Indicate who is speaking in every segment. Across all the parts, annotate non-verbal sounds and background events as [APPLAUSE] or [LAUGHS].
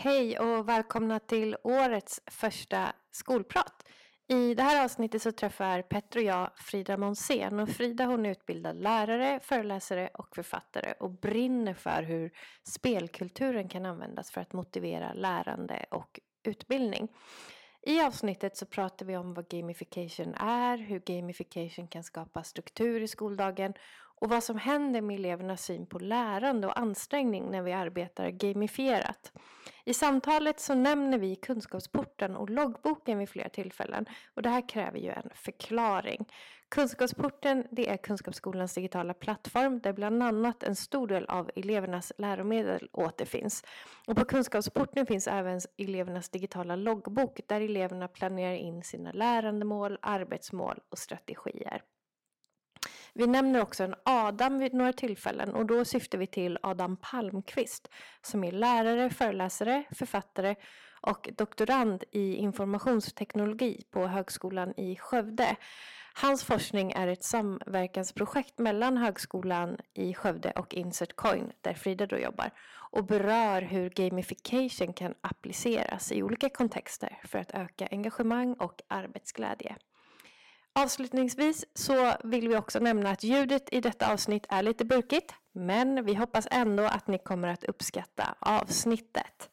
Speaker 1: Hej och välkomna till årets första skolprat. I det här avsnittet så träffar Petter och jag Frida Monsén och Frida hon är utbildad lärare, föreläsare och författare och brinner för hur spelkulturen kan användas för att motivera lärande och utbildning. I avsnittet så pratar vi om vad gamification är, hur gamification kan skapa struktur i skoldagen och vad som händer med elevernas syn på lärande och ansträngning när vi arbetar gamifierat. I samtalet så nämner vi kunskapsporten och loggboken vid flera tillfällen och det här kräver ju en förklaring. Kunskapsporten det är Kunskapsskolans digitala plattform där bland annat en stor del av elevernas läromedel återfinns. Och på Kunskapsporten finns även elevernas digitala loggbok där eleverna planerar in sina lärandemål, arbetsmål och strategier. Vi nämner också en Adam vid några tillfällen och då syftar vi till Adam Palmqvist som är lärare, föreläsare, författare och doktorand i informationsteknologi på Högskolan i Skövde. Hans forskning är ett samverkansprojekt mellan Högskolan i Skövde och Insert Coin där Frida då jobbar och berör hur gamification kan appliceras i olika kontexter för att öka engagemang och arbetsglädje. Avslutningsvis så vill vi också nämna att ljudet i detta avsnitt är lite burkigt, men vi hoppas ändå att ni kommer att uppskatta avsnittet.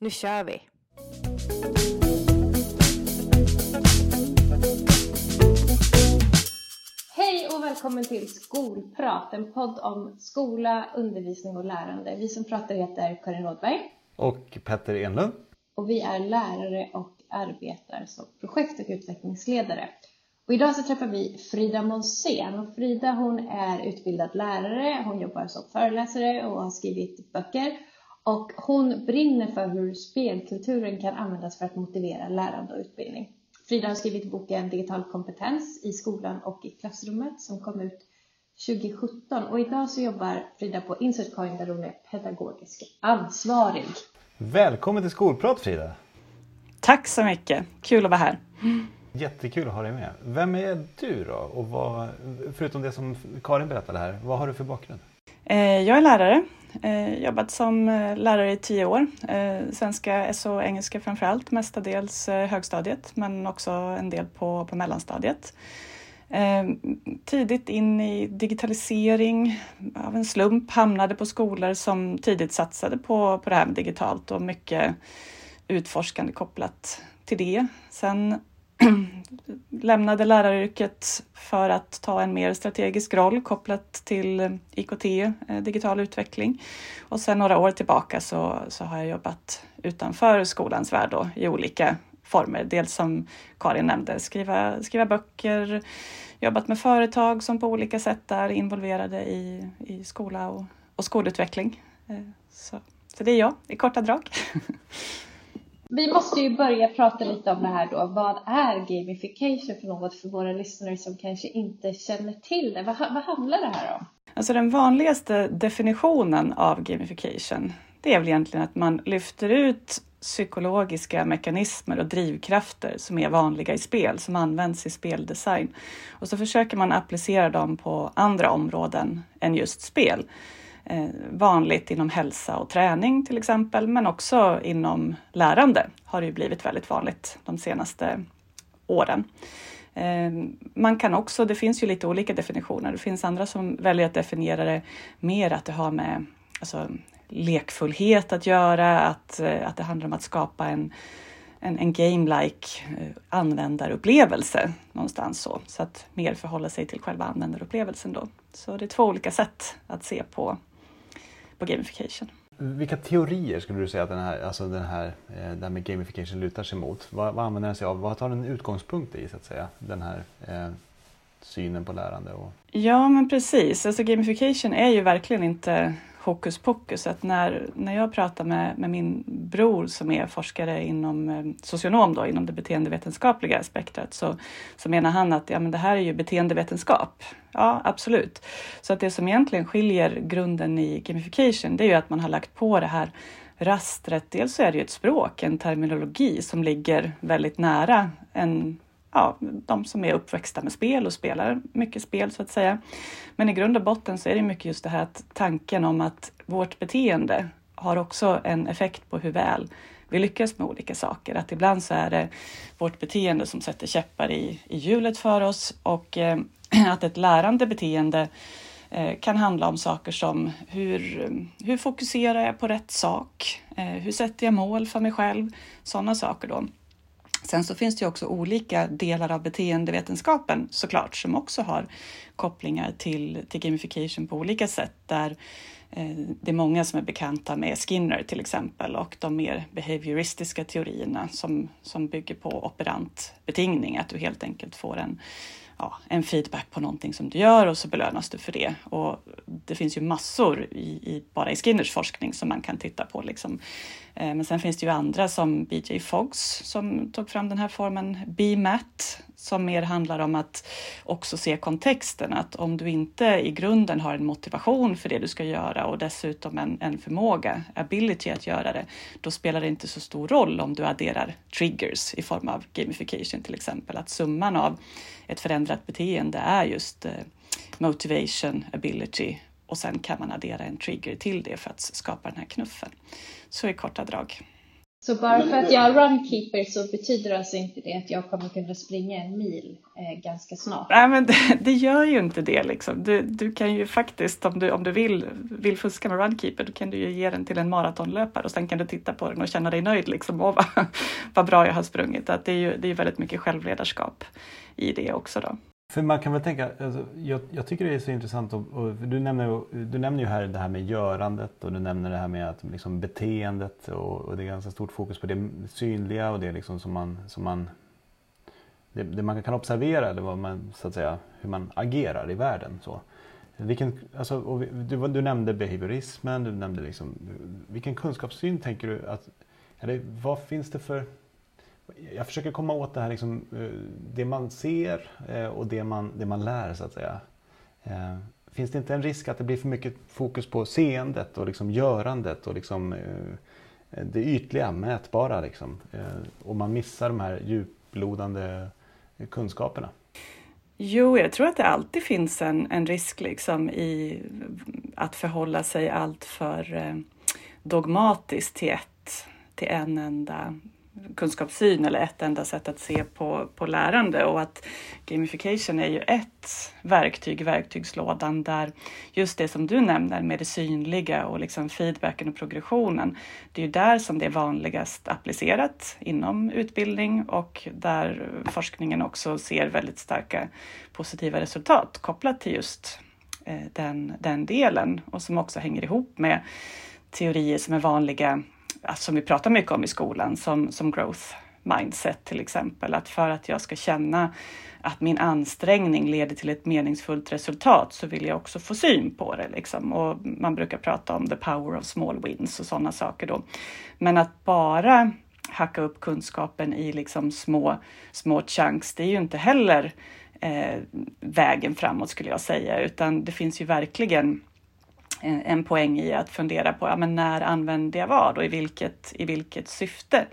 Speaker 1: Nu kör vi! Hej och välkommen till Skolprat, en podd om skola, undervisning och lärande. Vi som pratar heter Karin Rådberg.
Speaker 2: Och Petter Enlund.
Speaker 1: Och vi är lärare och arbetar som projekt och utvecklingsledare. Och idag så träffar vi Frida Monsén och Frida hon är utbildad lärare, hon jobbar som föreläsare och har skrivit böcker och hon brinner för hur spelkulturen kan användas för att motivera lärande och utbildning. Frida har skrivit boken Digital kompetens i skolan och i klassrummet som kom ut 2017 och idag så jobbar Frida på Insertcoin där hon är pedagogisk ansvarig.
Speaker 2: Välkommen till Skolprat Frida!
Speaker 3: Tack så mycket, kul att vara här.
Speaker 2: Jättekul att ha dig med. Vem är du då? Och vad, förutom det som Karin berättade här, vad har du för bakgrund?
Speaker 3: Eh, jag är lärare, eh, jobbat som eh, lärare i tio år. Eh, svenska, SO och engelska framför allt, mestadels högstadiet men också en del på, på mellanstadiet. Tidigt in i digitalisering, av en slump hamnade på skolor som tidigt satsade på, på det här med digitalt och mycket utforskande kopplat till det. Sen [CLEARS THROAT] lämnade läraryrket för att ta en mer strategisk roll kopplat till eh, IKT, eh, digital utveckling. Och sen några år tillbaka så, så har jag jobbat utanför skolans värld då, i olika former. Dels som Karin nämnde, skriva, skriva böcker, jobbat med företag som på olika sätt är involverade i, i skola och, och skolutveckling. Eh, så, så det är jag i korta drag. [LAUGHS]
Speaker 1: Vi måste ju börja prata lite om det här då. Vad är gamification för något för våra lyssnare som kanske inte känner till det? Vad, vad handlar det här om?
Speaker 3: Alltså den vanligaste definitionen av gamification, det är väl egentligen att man lyfter ut psykologiska mekanismer och drivkrafter som är vanliga i spel, som används i speldesign. Och så försöker man applicera dem på andra områden än just spel Eh, vanligt inom hälsa och träning till exempel, men också inom lärande har det ju blivit väldigt vanligt de senaste åren. Eh, man kan också, det finns ju lite olika definitioner. Det finns andra som väljer att definiera det mer att det har med alltså, lekfullhet att göra, att, eh, att det handlar om att skapa en, en, en game-like användarupplevelse någonstans så. Så att mer förhålla sig till själva användarupplevelsen då. Så det är två olika sätt att se på på gamification.
Speaker 2: Vilka teorier skulle du säga att den här, alltså den här, eh, det här med gamification lutar sig mot? Vad, vad använder den sig av? Vad tar den utgångspunkt i så att säga? Den här eh, synen på lärande? Och...
Speaker 3: Ja men precis, alltså gamification är ju verkligen inte hokus pokus. Att när, när jag pratar med, med min bror som är forskare inom eh, socionom, då, inom det beteendevetenskapliga spektrat, så, så menar han att ja, men det här är ju beteendevetenskap. Ja, absolut. Så att det som egentligen skiljer grunden i gamification, det är ju att man har lagt på det här rastret. Dels så är det ju ett språk, en terminologi som ligger väldigt nära en ja, de som är uppväxta med spel och spelar mycket spel så att säga. Men i grund och botten så är det mycket just det här att tanken om att vårt beteende har också en effekt på hur väl vi lyckas med olika saker. Att ibland så är det vårt beteende som sätter käppar i, i hjulet för oss och eh, [CLEARS THROAT] att ett lärande beteende eh, kan handla om saker som hur, hur fokuserar jag på rätt sak? Eh, hur sätter jag mål för mig själv? Sådana saker då. Sen så finns det ju också olika delar av beteendevetenskapen såklart som också har kopplingar till, till gamification på olika sätt där eh, det är många som är bekanta med Skinner till exempel och de mer behavioristiska teorierna som, som bygger på operant betingning, att du helt enkelt får en ja, en feedback på någonting som du gör och så belönas du för det. Och det finns ju massor i, i bara i Skinners forskning som man kan titta på. Liksom. Eh, men sen finns det ju andra som BJ Foggs som tog fram den här formen BMAT som mer handlar om att också se kontexten. Att om du inte i grunden har en motivation för det du ska göra och dessutom en, en förmåga, ability att göra det, då spelar det inte så stor roll om du adderar triggers i form av gamification till exempel. Att summan av ett förändrat beteende är just eh, motivation, ability och sen kan man addera en trigger till det för att skapa den här knuffen. Så i korta drag.
Speaker 4: Så bara för att jag är runkeeper så betyder alltså inte det att jag kommer kunna springa en mil eh, ganska snart?
Speaker 3: Nej, men det, [LAUGHS] det, gör ju inte det. Liksom. Du, du kan ju faktiskt, om du, om du vill, vill fuska med runkeeper, då kan du ju ge den till en maratonlöpare och sen kan du titta på den och känna dig nöjd. Liksom. Åh, vad, [LAUGHS] vad bra jag har sprungit. Att det är ju det är väldigt mycket självledarskap i det också. Då.
Speaker 2: För man kan väl tänka, alltså, jag, jag, tycker det är så intressant och, och du, nämner, du nämner ju här det här med görandet och du nämner det här med att, liksom, beteendet och, och det är ganska stort fokus på det synliga och det liksom som man, som man det, det, man kan observera eller vad man, så att säga, hur man agerar i världen. Så. Vilken, alltså, du, du, nämnde behaviorismen, du nämnde liksom, vilken kunskapssyn tänker du att, eller vad finns det för jag försöker komma åt det här liksom, eh, det man ser eh, och det man, det man lär så att säga. Eh, finns det inte en risk att det blir för mycket fokus på seendet och liksom görandet och liksom det ytliga, mätbara liksom. Och man missar de här djuplodande kunskaperna?
Speaker 3: Jo, jag tror att det alltid finns en, en risk liksom i att förhålla sig allt för dogmatiskt till ett, till en enda kunskapssyn eller ett enda sätt att se på, på lärande och att gamification är ju ett verktyg i verktygslådan där just det som du nämner med det synliga och liksom feedbacken och progressionen. Det är ju där som det är vanligast applicerat inom utbildning och där forskningen också ser väldigt starka positiva resultat kopplat till just eh, den, den delen och som också hänger ihop med teorier som är vanliga Alltså, som vi pratar mycket om i skolan, som, som growth mindset till exempel. Att för att jag ska känna att min ansträngning leder till ett meningsfullt resultat så vill jag också få syn på det. Liksom. Och man brukar prata om the power of small wins och sådana saker då. Men att bara hacka upp kunskapen i liksom små, små chunks, det är ju inte heller eh, vägen framåt skulle jag säga, utan det finns ju verkligen en poäng i att fundera på ja, men när använder jag vad och i vilket, i vilket syfte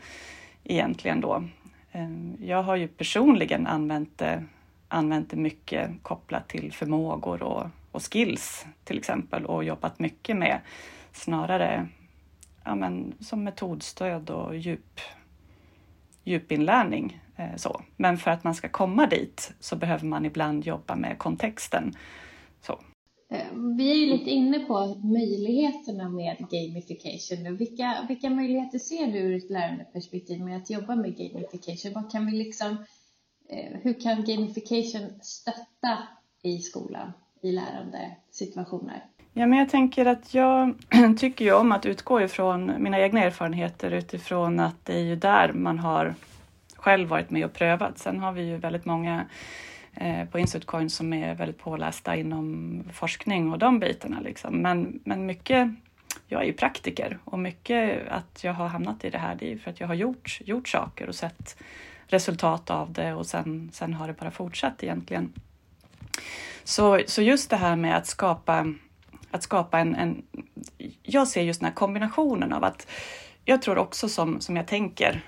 Speaker 3: egentligen då. Ehm, jag har ju personligen använt det, använt det mycket kopplat till förmågor och, och skills till exempel och jobbat mycket med snarare ja, men, som metodstöd och djup, djupinlärning. Eh, så. Men för att man ska komma dit så behöver man ibland jobba med kontexten.
Speaker 4: Eh, vi är ju lite inne på möjligheterna med gamification. Vilka, vilka möjligheter ser du ur ett lärandeperspektiv med att jobba med gamification? Vad kan vi liksom, eh, hur kan gamification stötta i skolan i lärandesituationer?
Speaker 3: Ja, men jag tänker att jag [CLEARS THROAT] tycker ju om att utgå ifrån mina egna erfarenheter utifrån att det är ju där man har själv varit med och prövat. Sen har vi ju väldigt många Eh, på Institutcoin som är väldigt pålästa inom forskning och de bitarna. Liksom. Men, men mycket, jag är ju praktiker och mycket att jag har hamnat i det här det är för att jag har gjort, gjort saker och sett resultat av det och sen, sen har det bara fortsatt egentligen. Så, så just det här med att skapa, att skapa en, en... Jag ser just den här kombinationen av att jag tror också som, som jag tänker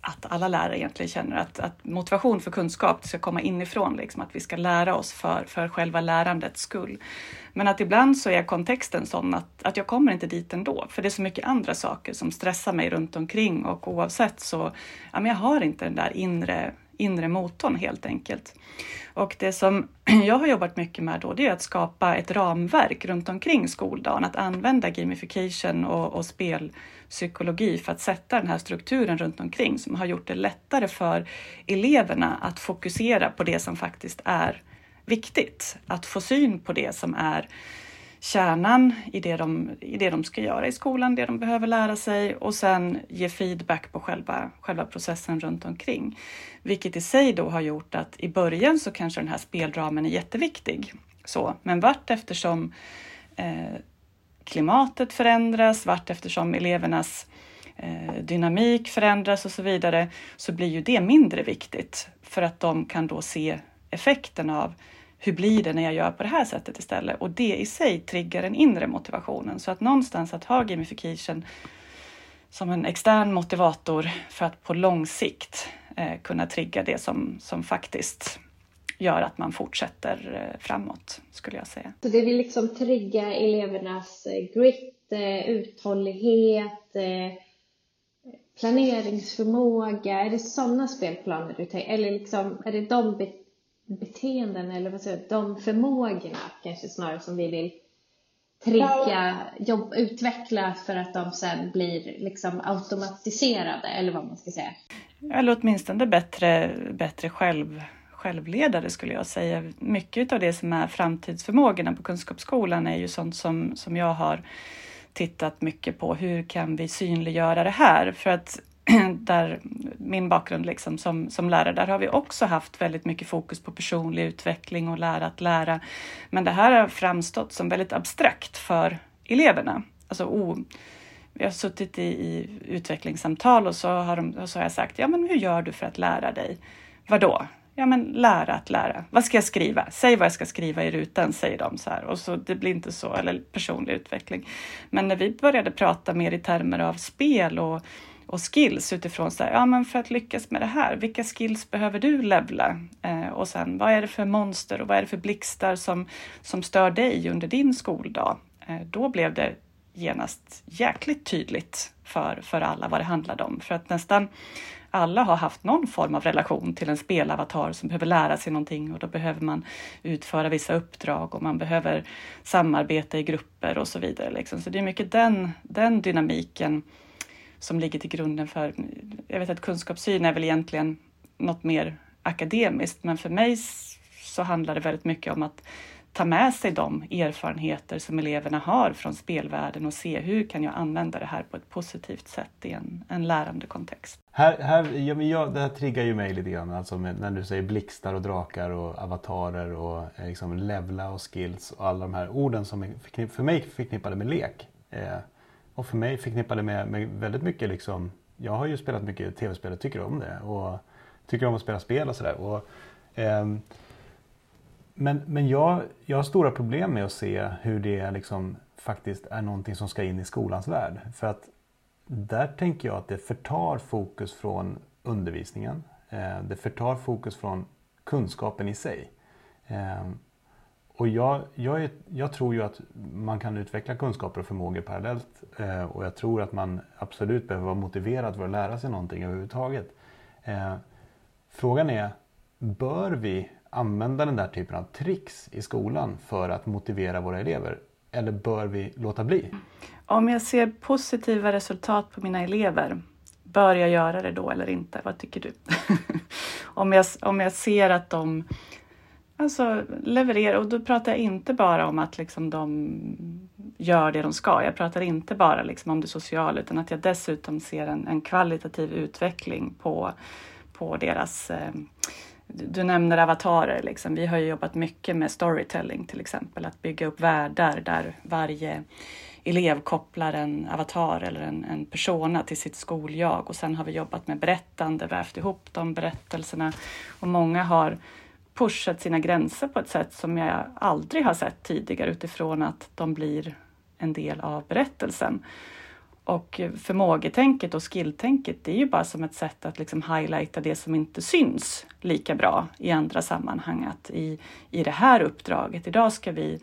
Speaker 3: att alla lärare egentligen känner att, att motivation för kunskap ska komma inifrån, liksom, att vi ska lära oss för, för själva lärandets skull. Men att ibland så är kontexten sån att, att jag kommer inte dit ändå, för det är så mycket andra saker som stressar mig runt omkring och oavsett så ja, men jag har inte den där inre, inre motorn helt enkelt. Och det som [CLEARS THROAT] jag har jobbat mycket med då, det är att skapa ett ramverk runt omkring skoldagen, att använda gamification och, och psykologi för att sätta den här strukturen runt omkring som har gjort det lättare för eleverna att fokusera på det som faktiskt är viktigt. Att få syn på det som är kärnan i det, de, i det de ska göra i skolan, det de behöver lära sig och sen ge feedback på själva, själva processen runt omkring. Vilket i sig då har gjort att i början så kanske den här spelramen är jätteviktig. Så, men vart eftersom eh, klimatet förändras, vart eftersom elevernas eh, dynamik förändras och så vidare, så blir ju det mindre viktigt för att de kan då se effekten av hur blir det när jag gör på det här sättet istället? Och det i sig triggar den inre motivationen. Så att någonstans att ha gamification som en extern motivator för att på lång sikt eh, kunna trigga det som, som faktiskt gör att man fortsätter eh, framåt, skulle jag säga.
Speaker 4: Så det vill liksom trigga elevernas eh, grit, eh, uthållighet, planeringsförmåga? Är det sådana spelplaner du tänker? Eller liksom, är det de beteenden eller vad säger de förmågorna kanske snarare som vi vill trigga, jobb, utveckla för att de sen blir liksom automatiserade eller vad man ska säga.
Speaker 3: Eller åtminstone bättre, bättre själv, självledare skulle jag säga. Mycket av det som är framtidsförmågorna på Kunskapsskolan är ju sånt som, som jag har tittat mycket på. Hur kan vi synliggöra det här? För att [CLEARS THROAT] där min bakgrund liksom som, som lärare, där har vi också haft väldigt mycket fokus på personlig utveckling och lära att lära. Men det här har framstått som väldigt abstrakt för eleverna. Alltså, oh, jag har suttit i, i utvecklingssamtal och så har, de, så har jag sagt, ja men hur gör du för att lära dig? Vadå? Ja men lära att lära. Vad ska jag skriva? Säg vad jag ska skriva i rutan, säger de så här. Och så det blir inte så, eller personlig utveckling. Men när vi började prata mer i termer av spel och och skills utifrån så här, ja men för att lyckas med det här, vilka skills behöver du levla? Eh, och sen vad är det för monster och vad är det för blixtar som, som stör dig under din skoldag? Eh, då blev det genast jäkligt tydligt för, för alla vad det handlade om. För att nästan alla har haft någon form av relation till en spelavatar som behöver lära sig någonting och då behöver man utföra vissa uppdrag och man behöver samarbeta i grupper och så vidare. Liksom. Så det är mycket den, den dynamiken som ligger till grunden för... Jag vet att kunskapssyn är väl egentligen något mer akademiskt, men för mig så handlar det väldigt mycket om att ta med sig de erfarenheter som eleverna har från spelvärlden och se hur kan jag använda det här på ett positivt sätt i en, en lärande kontext.
Speaker 2: Här, här, ja, men jag, det här triggar ju mig lite grann, alltså med, när du säger blixtar och drakar och avatarer och eh, liksom levla och skills och alla de här orden som är för mig förknippade med lek. Eh, och för mig förknippade med, med väldigt mycket liksom, jag har ju spelat mycket tv-spel och tycker om det och tycker om att spela spel och sådär. Eh, men men jag, jag har stora problem med att se hur det liksom faktiskt är någonting som ska in i skolans värld. För att där tänker jag att det förtar fokus från undervisningen. Eh, det förtar fokus från kunskapen i sig. Eh, och jag, jag, är, jag, tror ju att man kan utveckla kunskaper och förmågor parallellt. Eh, och jag tror att man absolut behöver vara motiverad för att lära sig någonting överhuvudtaget. Eh, frågan är, bör vi använda den där typen av tricks i skolan för att motivera våra elever? Eller bör vi låta bli?
Speaker 3: Om jag ser positiva resultat på mina elever, bör jag göra det då eller inte? Vad tycker du? [LAUGHS] om, jag, om jag ser att de Alltså levererar, och då pratar jag inte bara om att liksom de gör det de ska. Jag pratar inte bara liksom om det sociala utan att jag dessutom ser en, en kvalitativ utveckling på, på deras eh, du nämner avatarer. Liksom. Vi har jobbat mycket med storytelling till exempel, att bygga upp världar där varje elev kopplar en avatar eller en, en persona till sitt skoljag och sen har vi jobbat med berättande, vävt ihop de berättelserna och många har pushat sina gränser på ett sätt som jag aldrig har sett tidigare utifrån att de blir en del av berättelsen. Och förmågetänket och skilltänket det är ju bara som ett sätt att liksom highlighta det som inte syns lika bra i andra sammanhang. Att i, i det här uppdraget, idag ska vi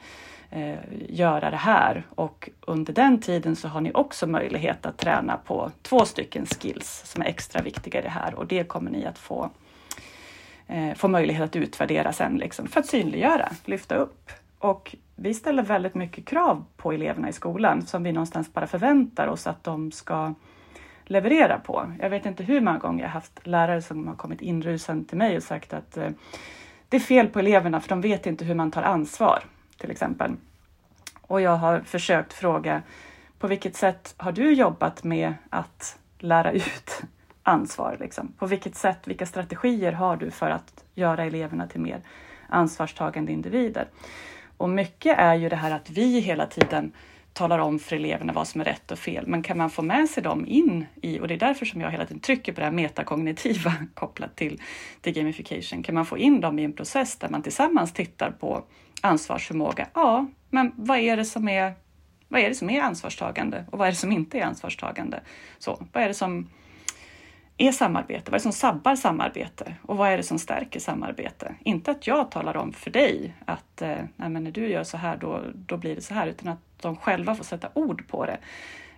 Speaker 3: eh, göra det här och under den tiden så har ni också möjlighet att träna på två stycken skills som är extra viktiga i det här och det kommer ni att få, eh, få möjlighet att utvärdera sen liksom, för att synliggöra, lyfta upp. Och vi ställer väldigt mycket krav på eleverna i skolan som vi någonstans bara förväntar oss att de ska leverera på. Jag vet inte hur många gånger jag haft lärare som har kommit inrusande till mig och sagt att eh, det är fel på eleverna för de vet inte hur man tar ansvar, till exempel. Och jag har försökt fråga på vilket sätt har du jobbat med att lära ut ansvar? Liksom? På vilket sätt, vilka strategier har du för att göra eleverna till mer ansvarstagande individer? Och mycket är ju det här att vi hela tiden talar om för eleverna vad som är rätt och fel. Men kan man få med sig dem in i, och det är därför som jag hela tiden trycker på det här metakognitiva [LAUGHS] kopplat till, till gamification. Kan man få in dem i en process där man tillsammans tittar på ansvarsförmåga? Ja, men vad är det som är, vad är, det som är ansvarstagande och vad är det som inte är ansvarstagande? Så, vad är det som är samarbete? Vad är det som sabbar samarbete? Och vad är det som stärker samarbete? Inte att jag talar om för dig att eh, nej, men när du gör så här, då, då blir det så här, utan att de själva får sätta ord på det.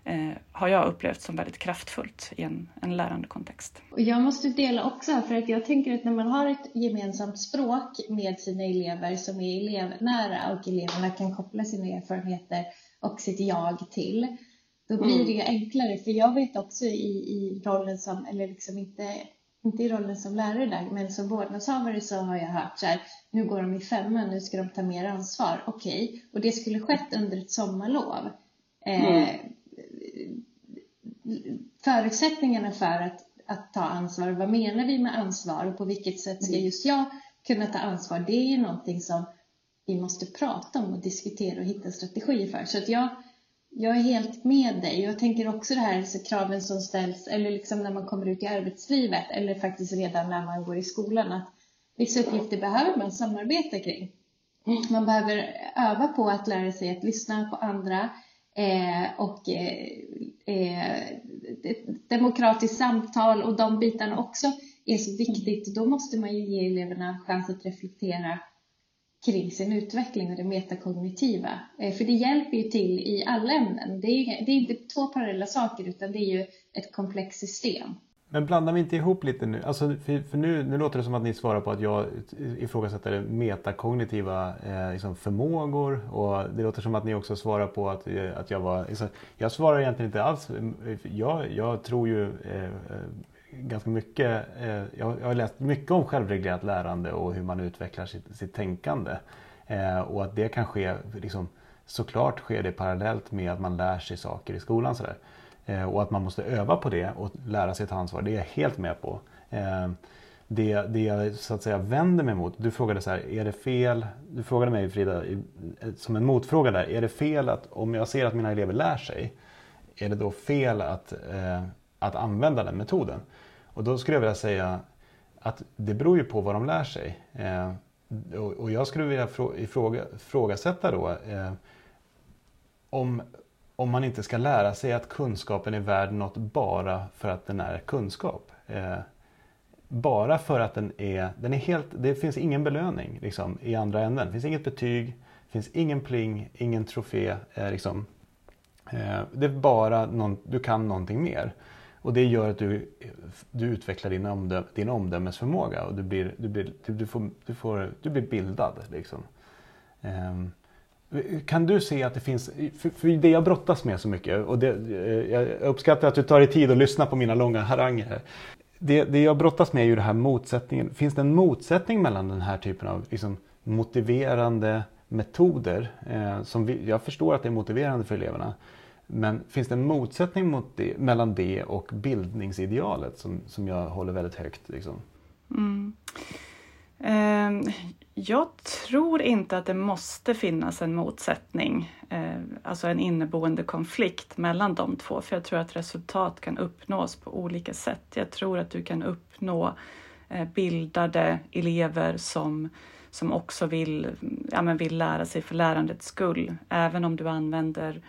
Speaker 3: Eh, har jag upplevt som väldigt kraftfullt i en, en lärande kontext.
Speaker 4: Och jag måste dela också, för att jag tänker att när man har ett gemensamt språk med sina elever som är elevnära och eleverna kan koppla sina erfarenheter och sitt jag till, då blir mm. det enklare. För jag vet också i, i rollen som, eller liksom inte, inte i rollen som lärare där, men som vårdnadshavare så har jag hört så här, nu går de i femman, nu ska de ta mer ansvar. Okej, okay. och det skulle skett under ett sommarlov. Eh, mm. Förutsättningarna för att, att ta ansvar, vad menar vi med ansvar och på vilket sätt ska mm. just jag kunna ta ansvar? Det är ju någonting som vi måste prata om och diskutera och hitta strategier för. Så att jag jag är helt med dig. Jag tänker också det här så kraven som ställs, eller liksom när man kommer ut i arbetslivet, eller faktiskt redan när man går i skolan, att vissa uppgifter behöver man samarbeta kring. Man behöver öva på att lära sig att lyssna på andra eh, och eh, eh, demokratiskt samtal och de bitarna också är så viktigt. Då måste man ju ge eleverna chans att reflektera kring sin utveckling och det metakognitiva. Eh, för det hjälper ju till i alla ämnen. Det är, det är inte två parallella saker utan det är ju ett komplext system.
Speaker 2: Men blandar vi inte ihop lite nu? Alltså, för, för nu, nu låter det som att ni svarar på att jag ifrågasätter metakognitiva eh, liksom förmågor och det låter som att ni också svarar på att, eh, att jag var... Liksom, jag svarar egentligen inte alls. Jag, jag tror ju eh, eh ganska mycket, eh, jag, har läst mycket om självreglerat lärande och hur man utvecklar sitt, sitt tänkande. Eh, och att det kan ske, liksom, såklart sker det parallellt med att man lär sig saker i skolan. Sådär. Eh, och att man måste öva på det och lära sig ta ansvar, det är jag helt med på. Eh, det, det jag så att säga vänder mig mot, du frågade så här, är det fel? Du frågade mig Frida, eh, som en motfråga där, är det fel att om jag ser att mina elever lär sig, är det då fel att, eh, att använda den metoden? Och då skulle jag vilja säga att det beror ju på vad de lär sig. Eh, och jag skulle vilja ifråga, ifrågasätta då eh, om, om man inte ska lära sig att kunskapen är värd något bara för att den är kunskap. Eh, bara för att den är, den är helt, det finns ingen belöning liksom, i andra änden. Det finns inget betyg, det finns ingen pling, ingen trofé. Eh, liksom. Eh, det är bara någon, du kan någonting mer. Och det gör att du, du utvecklar din, omdöm, din omdömesförmåga och du blir, du blir, du får, du får, du blir bildad. Liksom. Um, kan du se att det finns, för, för det jag brottas med så mycket och det, eh, jag uppskattar att du tar dig tid att lyssna på mina långa haranger. Det, det jag brottas med är ju den här motsättningen. Finns det en motsättning mellan den här typen av liksom, motiverande metoder, eh, som vi, jag förstår att det är motiverande för eleverna, men finns det en motsättning mot det, mellan det och bildningsidealet som, som jag håller väldigt högt? Liksom? Mm.
Speaker 3: Eh, jag tror inte att det måste finnas en motsättning, eh, alltså en inneboende konflikt mellan de två, för jag tror att resultat kan uppnås på olika sätt. Jag tror att du kan uppnå eh, bildade elever som som också vill, ja, men vill lära sig för lärandets skull, även om du använder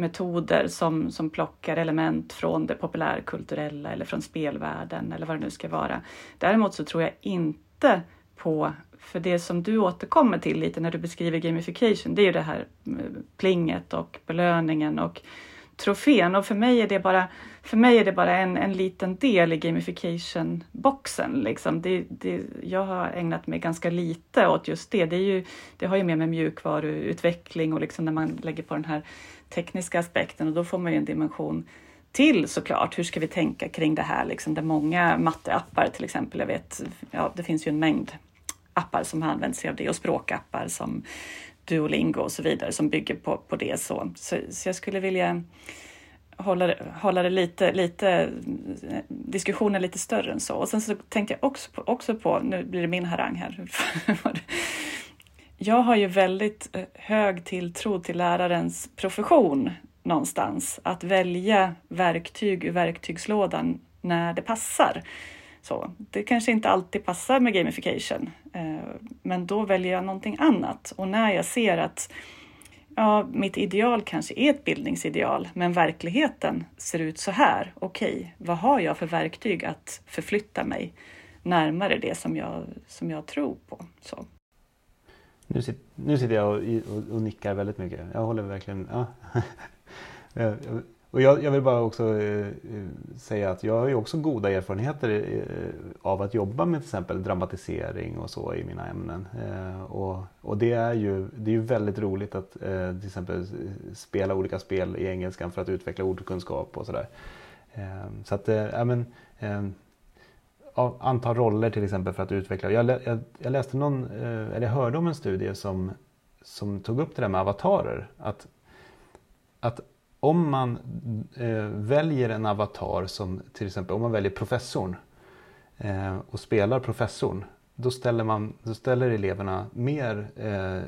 Speaker 3: metoder som, som plockar element från det populärkulturella eller från spelvärlden eller vad det nu ska vara. Däremot så tror jag inte på för det som du återkommer till lite när du beskriver gamification, det är ju det här eh, plinget och belöningen och trofén. Och för mig är det bara, för mig är det bara en, en liten del i gamification-boxen. Liksom. Det, det, jag har ägnat mig ganska lite åt just det. Det, är ju, det har ju mer med mjukvaruutveckling och liksom när man lägger på den här tekniska aspekten och då får man ju en dimension till såklart. Hur ska vi tänka kring det här? Liksom, det är många matteappar till exempel. Jag vet, ja, det finns ju en mängd appar som använder sig av det och språkappar som Duolingo och så vidare som bygger på, på det. Så, så, så jag skulle vilja hålla, hålla det lite, lite, diskussionen lite större än så. Och sen så tänkte jag också på, också på nu blir det min harang här. [LAUGHS] jag har ju väldigt eh, hög tilltro till lärarens profession någonstans. Att välja verktyg ur verktygslådan när det passar. Så, det kanske inte alltid passar med gamification, eh, men då väljer jag någonting annat. Och när jag ser att ja, mitt ideal kanske är ett bildningsideal, men verkligheten ser ut så här. Okej, okay, vad har jag för verktyg att förflytta mig närmare det som jag, som jag tror på? Så.
Speaker 2: Nu, sit, nu sitter jag och, och, och, nickar väldigt mycket. Jag håller verkligen... Ja. [LAUGHS] Eh, och jag, jag, vill bara också eh, eh, säga att jag har ju också goda erfarenheter eh, av att jobba med till exempel dramatisering och så i mina ämnen. Eh, och, och, det är ju det är ju väldigt roligt att eh, till exempel spela olika spel i engelskan för att utveckla ordkunskap och sådär. Eh, så att, eh, ja men eh, Antal roller till exempel för att utveckla. Jag, jag, jag läste någon, eh, eller jag hörde om en studie som, som tog upp det där med avatarer. Att, att om man eh, väljer en avatar som till exempel om man väljer professorn eh, och spelar professorn. Då ställer, man, då ställer eleverna mer eh,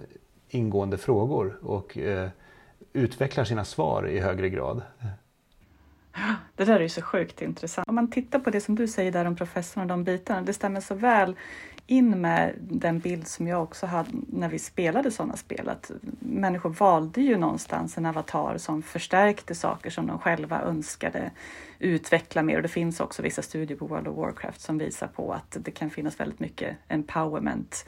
Speaker 2: ingående frågor och eh, utvecklar sina svar i högre grad.
Speaker 3: Det där är ju så sjukt intressant. Om man tittar på det som du säger där om professorn och de bitarna, det stämmer så väl in med den bild som jag också hade när vi spelade sådana spel. Att människor valde ju någonstans en avatar som förstärkte saker som de själva önskade utveckla mer. Och det finns också vissa studier på World of Warcraft som visar på att det kan finnas väldigt mycket empowerment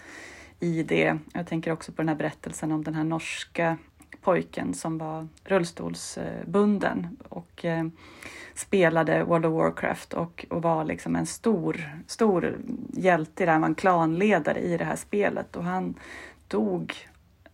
Speaker 3: i det. Jag tänker också på den här berättelsen om den här norska pojken som var rullstolsbunden och eh, spelade World of Warcraft och, och var liksom en stor, stor hjälte, där han var en klanledare i det här spelet och han dog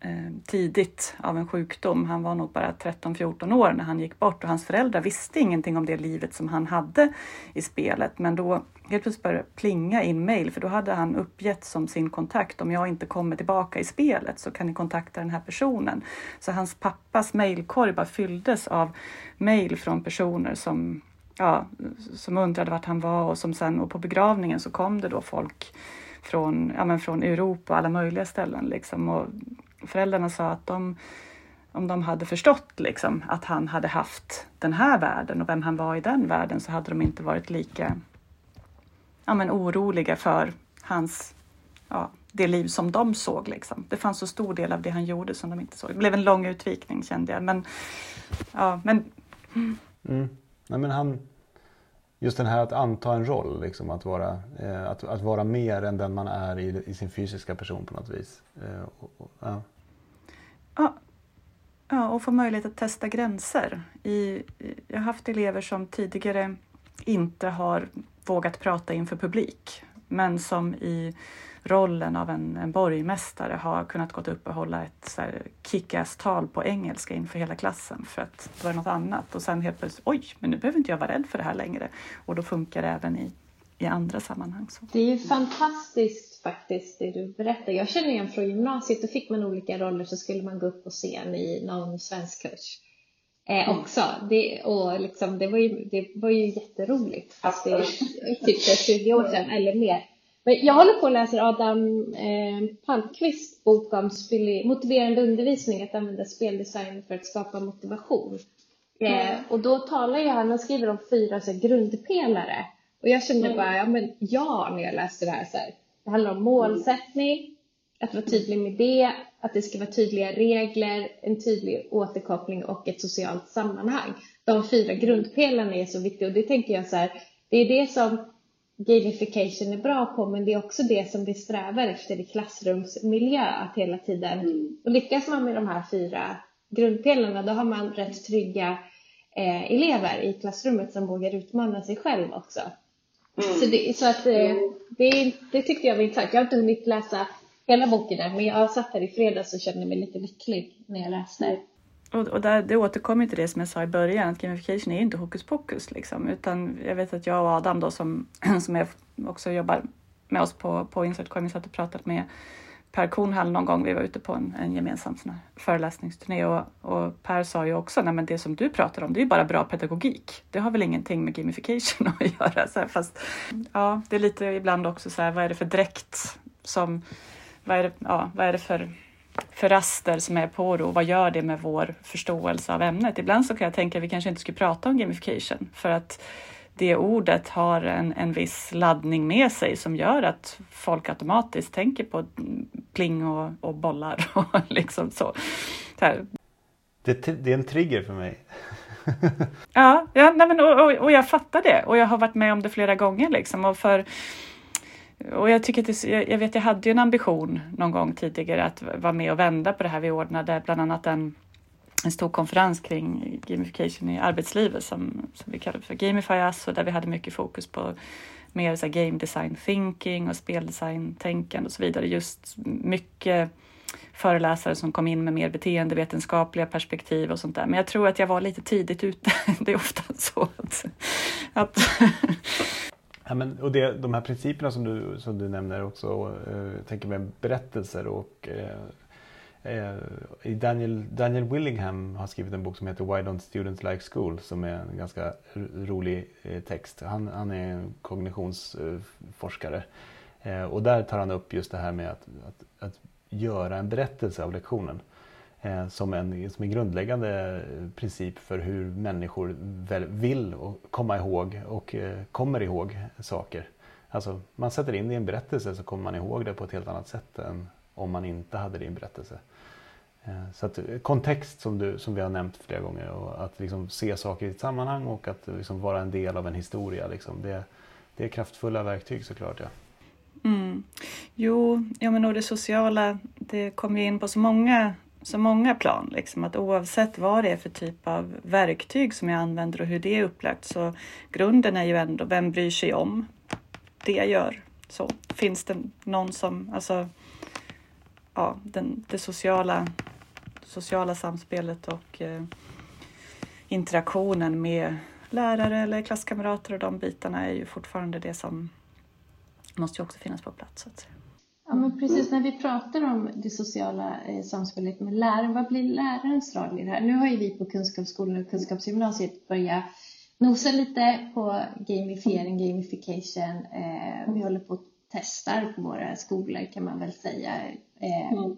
Speaker 3: Eh, tidigt av en sjukdom. Han var nog bara 13-14 år när han gick bort och hans föräldrar visste ingenting om det livet som han hade i spelet. Men då helt plötsligt började det plinga in mail för då hade han uppgett som sin kontakt om jag inte kommer tillbaka i spelet så kan ni kontakta den här personen. Så hans pappas mailkorg bara fylldes av mail från personer som ja, som undrade vart han var och som sen och på begravningen så kom det då folk från, ja, men från Europa och alla möjliga ställen liksom och föräldrarna sa att de, om de hade förstått liksom, att han hade haft den här världen och vem han var i den världen så hade de inte varit lika ja, men oroliga för hans, ja, det liv som de såg. Liksom. Det fanns så stor del av det han gjorde som de inte såg. Det blev en lång utvikning kände jag. Men, ja, men...
Speaker 2: Mm. Nej, men han, just den här att anta en roll, liksom, att, vara, eh, att, att vara mer än den man är i, i sin fysiska person på något vis. Eh, och, och, ja.
Speaker 3: Ja. ja, och få möjlighet att testa gränser. I, jag har haft elever som tidigare inte har vågat prata inför publik, men som i rollen av en, en borgmästare har kunnat gått upp och hålla ett kick-ass-tal på engelska inför hela klassen för att det var något annat. Och sen helt plötsligt, oj, men nu behöver inte jag vara rädd för det här längre. Och då funkar det även i, i andra sammanhang. Så.
Speaker 4: Det är ju fantastiskt faktiskt det du berättar. Jag känner igen från gymnasiet, då fick man olika roller så skulle man gå upp på scen i någon svensk kurs. Eh, mm. också. Det, och liksom, det, var ju, det var ju jätteroligt. Fast det är typ 20 år sedan eller mer. Men jag håller på och läser Adam eh, Palmqvists bok om motiverande undervisning, att använda speldesign för att skapa motivation. Eh, mm. och då talar ju han, han skriver om fyra så här, grundpelare. Och jag kände mm. bara, ja men ja, när jag läste det här så här. Det handlar om målsättning, att vara tydlig med det, att det ska vara tydliga regler, en tydlig återkoppling och ett socialt sammanhang. De fyra grundpelarna är så viktiga och det tänker jag så här, det är det som gamification är bra på men det är också det som vi strävar efter i klassrumsmiljö att hela tiden mm. och lyckas man med de här fyra grundpelarna då har man rätt trygga eh, elever i klassrummet som vågar utmana sig själv också. Mm. Så, det, så att eh, det, det tyckte jag var intressant. Jag har inte hunnit läsa hela boken än men jag satt här i fredags och kände mig lite lycklig när jag läste.
Speaker 3: Och, och där, det återkommer till det som jag sa i början, att gamification är inte hokus pokus. Liksom, utan jag vet att jag och Adam då som, [CLEARS THROAT] som jag också jobbar med oss på, på Insert Coin, satt och pratat med Per Kornhall någon gång. Vi var ute på en, en gemensam sån föreläsningsturné och, och, Per sa ju också, nej men det som du pratar om, det är ju bara bra pedagogik. Det har väl ingenting med gamification [LAUGHS] att göra. Så här, fast ja, det är lite ibland också så här, vad är det för dräkt som, vad är det, ja, vad är det för för raster som är på då, vad gör det med vår förståelse av ämnet? Ibland så kan jag tänka att vi kanske inte skulle prata om gamification för att det ordet har en, en viss laddning med sig som gör att folk automatiskt tänker på pling och, och bollar [LAUGHS] och liksom så. så
Speaker 2: det, det, är en trigger för mig. [LAUGHS]
Speaker 3: ja, ja nej men, och, och, och, jag fattar det och jag har varit med om det flera gånger liksom och för och jag, tycker det, jag vet, jag hade ju en ambition någon gång tidigare att vara med och vända på det här. Vi ordnade bland annat en, en stor konferens kring gamification i arbetslivet som, som vi kallade för Gamify Us och där vi hade mycket fokus på mer så game design thinking och speldesign tänkande och så vidare. Just mycket föreläsare som kom in med mer beteendevetenskapliga perspektiv och sånt där. Men jag tror att jag var lite tidigt ute. [LAUGHS] Det är ofta så att, att
Speaker 2: Ja, men, och det, de här principerna som du, som du nämner också, eh, tänker med berättelser och eh, eh Daniel, Daniel Willingham har skrivit en bok som heter Why Don't Students Like School som är en ganska rolig eh, text. Han, han är en kognitionsforskare eh, och där tar han upp just det här med att, att, att göra en berättelse av lektionen Eh, som, en, som en grundläggande eh, princip för hur människor vill komma ihåg och eh, kommer ihåg saker. Alltså, man sätter in det i en berättelse så kommer man ihåg det på ett helt annat sätt än om man inte hade det i en berättelse. Eh, så att eh, kontext som, du, som vi har nämnt flera gånger och att liksom se saker i ett sammanhang och att liksom vara en del av en historia. Liksom, det, det är kraftfulla verktyg såklart. Ja.
Speaker 3: Mm. Jo, ja, men och det sociala, det kommer in på så många så många plan. Liksom, att oavsett vad det är för typ av verktyg som jag använder och hur det är upplagt så grunden är ju ändå vem bryr sig om det jag gör. Så finns det någon som, alltså ja, den, det sociala, sociala samspelet och eh, interaktionen med lärare eller klasskamrater och de bitarna är ju fortfarande det som måste ju också finnas på plats. Så att säga.
Speaker 4: Ja, men precis när vi pratar om det sociala eh, samspelet med läraren, vad blir lärarens roll i det här? Nu har ju vi på Kunskapsskolan och Kunskapsgymnasiet börjat nosa lite på gamifiering, gamification. Eh, vi håller på att testar på våra skolor kan man väl säga. Eh, mm.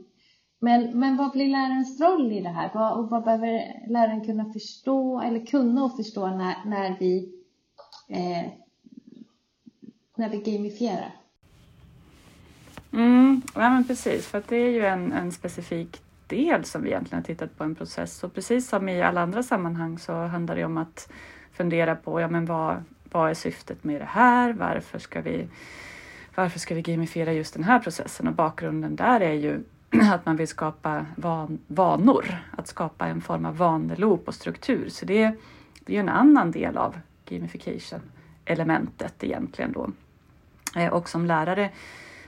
Speaker 4: men, men vad blir lärarens roll i det här? Vad, och vad behöver läraren kunna förstå eller kunna och förstå när, när vi när vi gamifierar?
Speaker 3: Mm, ja, men precis, för att det är ju en, en specifik del som vi egentligen har tittat på en process och precis som i alla andra sammanhang så handlar det om att fundera på ja, men vad, vad är syftet med det här? Varför ska vi varför ska vi gamifiera just den här processen? Och bakgrunden där är ju [CLEARS THROAT] att man vill skapa van, vanor, att skapa en form av vaneloop och struktur. Så det, det är en annan del av gamification-elementet egentligen då. Eh, och som lärare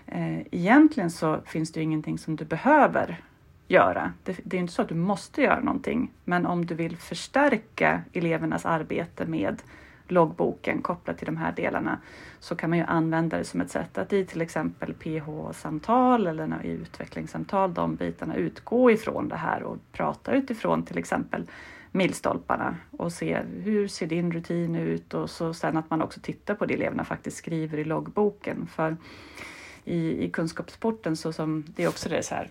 Speaker 3: eh, egentligen så finns det ju ingenting som du behöver göra. Det, det är inte så att du måste göra någonting, men om du vill förstärka elevernas arbete med loggboken kopplat till de här delarna så kan man ju använda det som ett sätt att i till exempel PH-samtal eller i utvecklingssamtal, de bitarna utgå ifrån det här och prata utifrån till exempel milstolparna och se hur ser din rutin ut och så sen att man också tittar på det eleverna faktiskt skriver i loggboken. För i, i kunskapsporten så som det är också det så här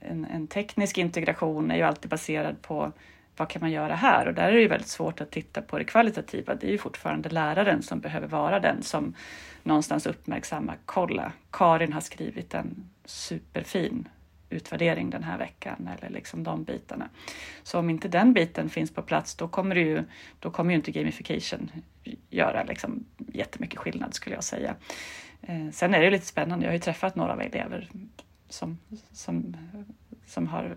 Speaker 3: en, en, teknisk integration är ju alltid baserad på vad kan man göra här? Och där är det ju väldigt svårt att titta på det kvalitativa. Det är ju fortfarande läraren som behöver vara den som någonstans uppmärksammar. Kolla, Karin har skrivit en superfin utvärdering den här veckan eller liksom de bitarna. Så om inte den biten finns på plats då kommer, det ju, då kommer ju inte gamification göra liksom jättemycket skillnad skulle jag säga. Eh, sen är det lite spännande, jag har ju träffat några av elever som, som, som har,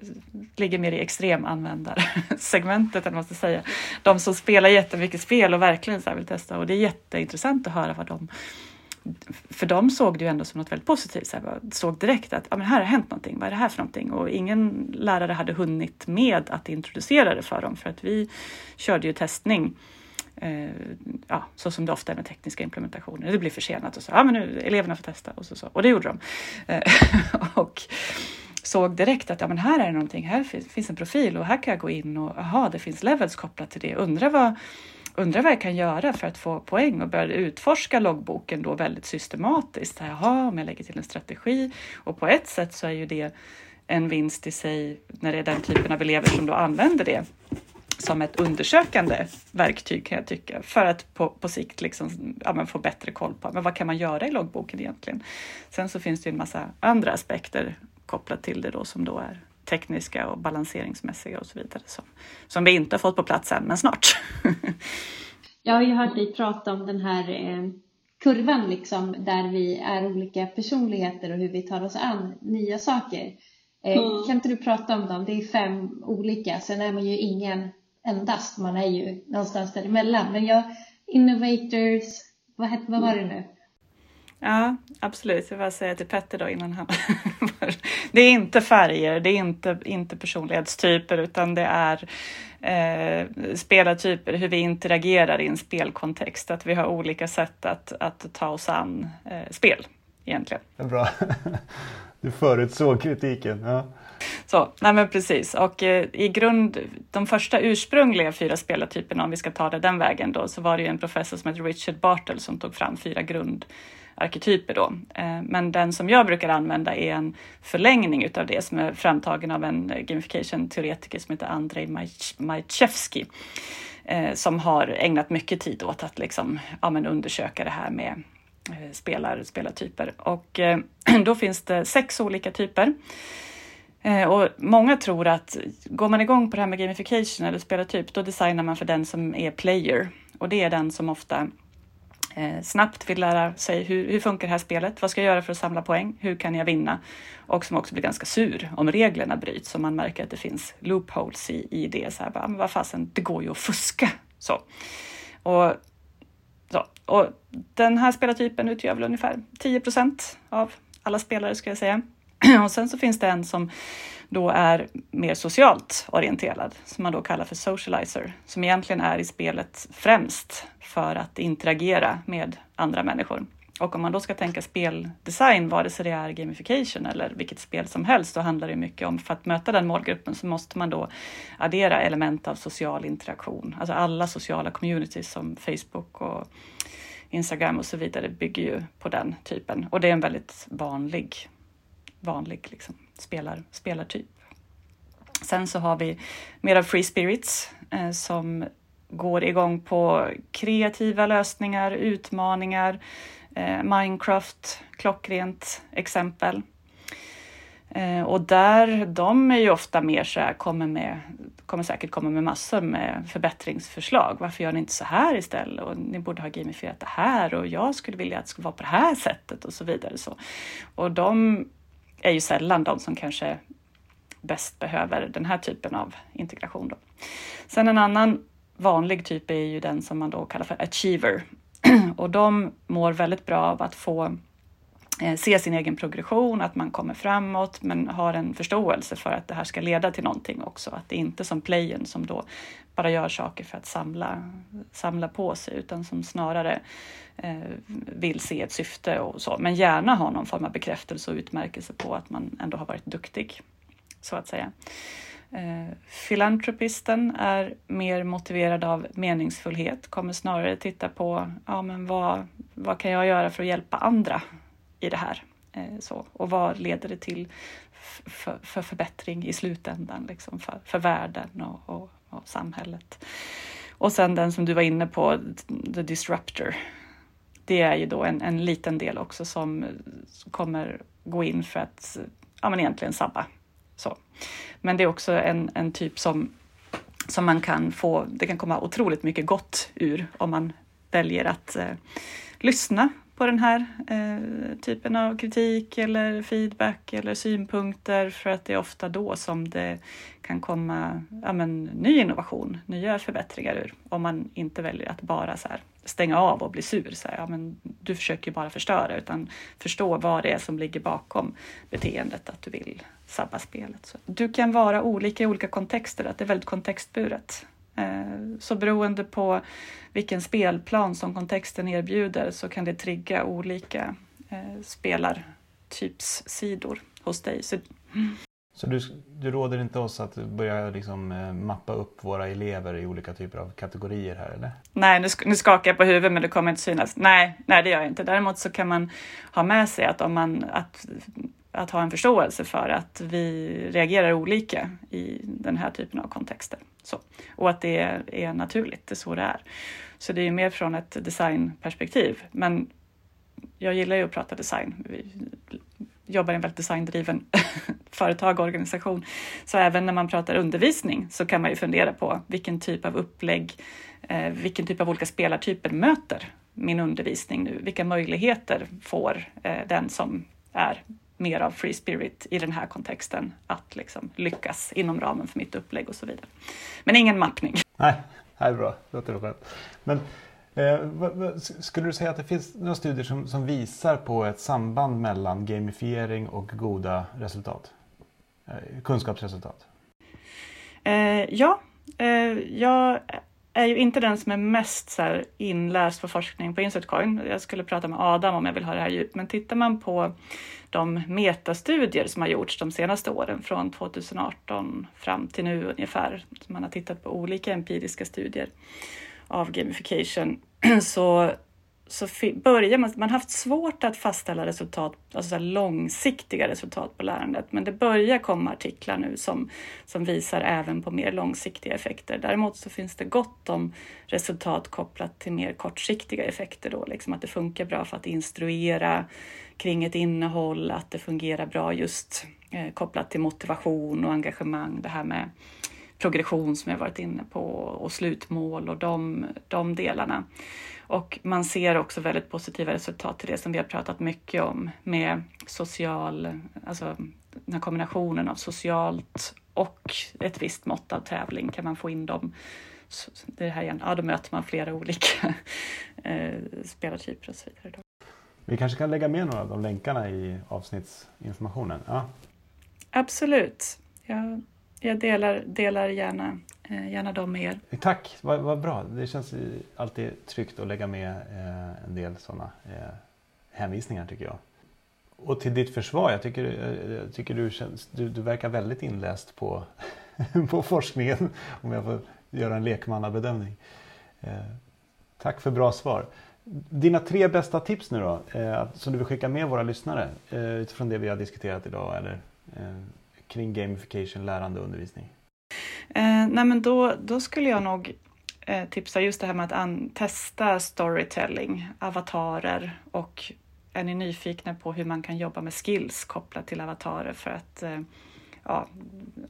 Speaker 3: ligger mer i extremanvändarsegmentet, eller vad man ska säga. De som spelar jättemycket spel och verkligen så vill testa och det är jätteintressant att höra vad de för de såg det ju ändå som något väldigt positivt. Så här, såg direkt att ah, men här har hänt någonting. Vad är det här för någonting? Och ingen lärare hade hunnit med att introducera det för dem för att vi körde ju testning eh, ja, så som det ofta är med tekniska implementationer. Det blir försenat och så, ja men nu eleverna får testa och så, så. och det gjorde de. Eh, [LAUGHS] och såg direkt att ja, men här är det någonting, här finns, finns en profil och här kan jag gå in och aha, det finns levels kopplat till det. Undrar vad undrar vad jag kan göra för att få poäng och började utforska loggboken då väldigt systematiskt. Jaha, om jag lägger till en strategi och på ett sätt så är ju det en vinst i sig när det är den typen av elever som då använder det som ett undersökande verktyg kan jag tycka för att på, på sikt liksom, ja, få bättre koll på men vad kan man göra i loggboken egentligen. Sen så finns det ju en massa andra aspekter kopplat till det då som då är tekniska och balanseringsmässiga och så vidare som, som vi inte har fått på plats än, men snart. [LAUGHS]
Speaker 4: Jag har ju hört dig prata om den här eh, kurvan liksom där vi är olika personligheter och hur vi tar oss an nya saker. Eh, mm. Kan inte du prata om dem? Det är fem olika, sen är man ju ingen endast, man är ju någonstans däremellan. Men jag, innovators, vad, vad var det nu?
Speaker 3: Ja, absolut. Jag vill säga till Petter då innan han... [LAUGHS] det är inte färger, det är inte, inte personlighetstyper, utan det är eh, spelartyper, hur vi interagerar i en spelkontext. Att vi har olika sätt att, att ta oss an eh, spel egentligen.
Speaker 2: Bra. [LAUGHS] Du förutsåg kritiken. Ja.
Speaker 3: Så, nej men precis. Och eh, i grund, de första ursprungliga fyra spelartyperna, om vi ska ta det den vägen då, så var det ju en professor som hette Richard Bartle som tog fram fyra grundarketyper. då. Eh, men den som jag brukar använda är en förlängning utav det som är framtagen av en gamification-teoretiker som heter Andrei Majtjevskij, eh, som har ägnat mycket tid åt att liksom, ja, men undersöka det här med eh, spelar, spelartyper. Och eh, [CLEARS THROAT] då finns det sex olika typer. Eh, och många tror att går man igång på det här med gamification eller spelartyp, då designar man för den som är player. Och det är den som ofta eh, snabbt vill lära sig hur, hur funkar det här spelet? Vad ska jag göra för att samla poäng? Hur kan jag vinna? Och som också blir ganska sur om reglerna bryts, om man märker att det finns loopholes i, i det. Så här, bara, ah, men vad fasen, det går ju att fuska. Så. Och, så. och den här spelartypen utgör väl ungefär 10 procent av alla spelare skulle jag säga. [CLEARS THROAT] Och sen så finns det en som då är mer socialt orienterad, som man då kallar för socializer, som egentligen är i spelet främst för att interagera med andra människor. Och om man då ska tänka speldesign, vare sig det är gamification eller vilket spel som helst, då handlar det mycket om, för att möta den målgruppen så måste man då addera element av social interaktion. Alltså alla sociala communities som Facebook och Instagram och så vidare bygger ju på den typen. Och det är en väldigt vanlig, vanlig liksom, spelar, spelartyp. Sen så har vi mer av Free Spirits eh, som går igång på kreativa lösningar, utmaningar, eh, Minecraft, klockrent exempel. Eh, och där, de är ju ofta mer så här, kommer, med, kommer säkert komma med massor med förbättringsförslag. Varför gör ni inte så här istället? Och ni borde ha gamifierat det här och jag skulle vilja att det skulle vara på det här sättet och så vidare. Så. Och de är ju sällan de som kanske bäst behöver den här typen av integration. Då. Sen en annan vanlig typ är ju den som man då kallar för achiever [CLEARS THROAT] och de mår väldigt bra av att få Eh, se sin egen progression, att man kommer framåt men har en förståelse för att det här ska leda till någonting också. Att det inte är som playen som då bara gör saker för att samla, samla på sig utan som snarare eh, vill se ett syfte och så. Men gärna ha någon form av bekräftelse och utmärkelse på att man ändå har varit duktig, så att säga. Eh, filantropisten är mer motiverad av meningsfullhet, kommer snarare titta på ja, men vad, vad kan jag göra för att hjälpa andra i det här? Eh, så, och vad leder det till för, för förbättring i slutändan, liksom för, för världen och, och och samhället. Och sen den som du var inne på, The Disruptor. Det är ju då en, en liten del också som kommer gå in för att ja, men egentligen sabba. Så. Men det är också en, en typ som, som man kan få, det kan komma otroligt mycket gott ur om man väljer att eh, lyssna på den här eh, typen av kritik eller feedback eller synpunkter för att det är ofta då som det kan komma ja, men, ny innovation, nya förbättringar ur. Om man inte väljer att bara så här, stänga av och bli sur. Så här, ja, men, du försöker bara förstöra utan förstå vad det är som ligger bakom beteendet att du vill sabba spelet. Så du kan vara olika i olika kontexter, att det är väldigt kontextburet. Eh, så beroende på vilken spelplan som kontexten erbjuder så kan det trigga olika eh, spelartypssidor hos dig. Så,
Speaker 2: så du, du råder inte oss att börja liksom eh, mappa upp våra elever i olika typer av kategorier här eller?
Speaker 3: Nej, nu, nu skakar jag på huvudet men det kommer inte synas. Nej, nej det gör jag inte. Däremot så kan man ha med sig att om man att att ha en förståelse för att vi reagerar olika i den här typen av kontexter. Så. Och att det är, naturligt, det är så det är. Så det är mer från ett designperspektiv. Men jag gillar ju att prata design. Vi jobbar i en väldigt designdriven [LAUGHS] företag och organisation. Så även när man pratar undervisning så kan man ju fundera på vilken typ av upplägg, eh, vilken typ av olika spelartyper möter min undervisning nu? Vilka möjligheter får eh, den som är mer av free spirit i den här kontexten att liksom lyckas inom ramen för mitt upplägg och så vidare. Men ingen mappning.
Speaker 2: Nej, det är bra. Det låter skönt. Men eh, vad, vad, skulle du säga att det finns några studier som, som visar på ett samband mellan gamifiering och goda resultat? Eh, kunskapsresultat?
Speaker 3: Eh, ja, eh, jag är ju inte den som är mest så här inläst på forskning på Insertcoin. Jag skulle prata med Adam om jag vill ha det här djupt, men tittar man på de metastudier som har gjorts de senaste åren från 2018 fram till nu ungefär, man har tittat på olika empiriska studier av gamification, [CLEARS THROAT] så så börjar man, man har haft svårt att fastställa resultat, alltså så långsiktiga resultat på lärandet, men det börjar komma artiklar nu som, som visar även på mer långsiktiga effekter. Däremot så finns det gott om resultat kopplat till mer kortsiktiga effekter då, liksom att det funkar bra för att instruera kring ett innehåll, att det fungerar bra just eh, kopplat till motivation och engagemang, det här med progression som jag varit inne på och slutmål och de, de delarna. Och man ser också väldigt positiva resultat till det som vi har pratat mycket om med social, alltså den här kombinationen av socialt och ett visst mått av tävling. Kan man få in dem, det här igen, ja då möter man flera olika [LAUGHS] eh, spelartyper och så vidare.
Speaker 2: Vi kanske kan lägga med några av de länkarna i avsnittsinformationen? Ja.
Speaker 3: Absolut. Jag, jag delar, delar gärna Eh, gärna dem med er.
Speaker 2: Eh, tack, vad, vad bra. Det känns alltid tryggt att lägga med eh, en del sådana eh, hänvisningar tycker jag. Och till ditt försvar, jag tycker, eh, jag tycker du, känns, du, du verkar väldigt inläst på, [LAUGHS] på forskningen om jag får göra en lekmannabedömning. Eh, tack för bra svar. Dina tre bästa tips nu då, eh, som du vill skicka med våra lyssnare utifrån det vi har diskuterat idag eller kring gamification, lärande och undervisning?
Speaker 3: Eh, nej men då, då skulle jag nog eh, tipsa just det här med att an, testa storytelling, avatarer och är ni nyfikna på hur man kan jobba med skills kopplat till avatarer för att eh, ja,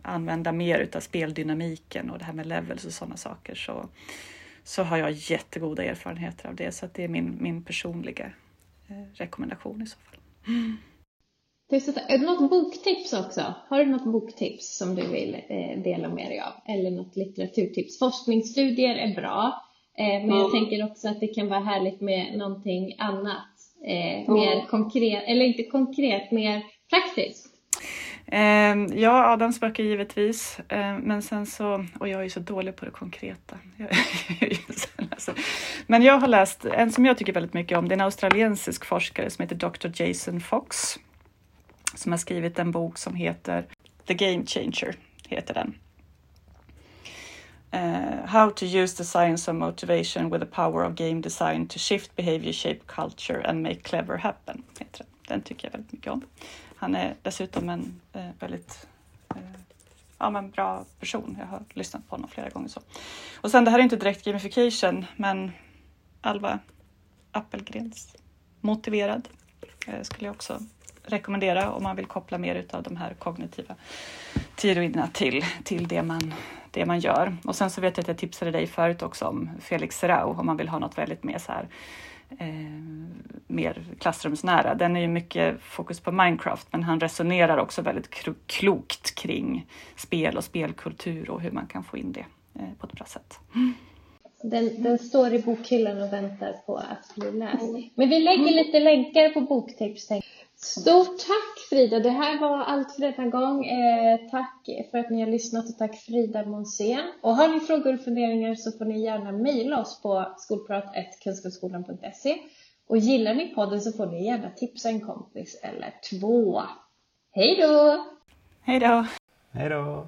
Speaker 3: använda mer utav speldynamiken och det här med levels och sådana saker så, så har jag jättegoda erfarenheter av det så att det är min, min personliga eh, rekommendation i så fall. Mm.
Speaker 4: Är det något boktips också? Har du något boktips som du vill eh, dela med dig av? Eller något litteraturtips? Forskningsstudier är bra, eh, men jag tänker också att det kan vara härligt med någonting annat. Eh. Mer konkret, eller inte konkret, mer praktiskt.
Speaker 3: Ehm, ja, Adams böcker givetvis. Men sen så, och jag är ju så dålig på det konkreta. [LAUGHS] men jag har läst en som jag tycker väldigt mycket om. Det är en australiensisk forskare som heter Dr. Jason Fox som har skrivit en bok som heter The Game Changer. heter den. Uh, how to use the science of motivation with the power of game design to shift behavior, shape culture and make clever happen. Heter den. den tycker jag väldigt mycket om. Han är dessutom en uh, väldigt uh, ja, men bra person. Jag har lyssnat på honom flera gånger. så. Och sen, det här är inte direkt gamification, men Alva Appelgrens Motiverad skulle jag också rekommendera om man vill koppla mer av de här kognitiva teorierna till, till det, man, det man gör. Och sen så vet jag att jag tipsade dig förut också om Felix Serau om man vill ha något väldigt mer så här eh, mer klassrumsnära. Den är ju mycket fokus på Minecraft men han resonerar också väldigt klokt kring spel och spelkultur och hur man kan få in det eh, på ett bra sätt.
Speaker 4: Den, den, står i bokhyllan och väntar på att bli läst. Men vi lägger lite länkar på boktips. Stort tack Frida! Det här var allt för denna gång. Eh, tack för att ni har lyssnat och tack Frida Monsén. Och har ni frågor och funderingar så får ni gärna mejla oss på skolprat.kunskapsskolan.se och gillar ni podden så får ni gärna tipsa en kompis eller två. Hej då!
Speaker 3: Hej då!
Speaker 2: Hej då!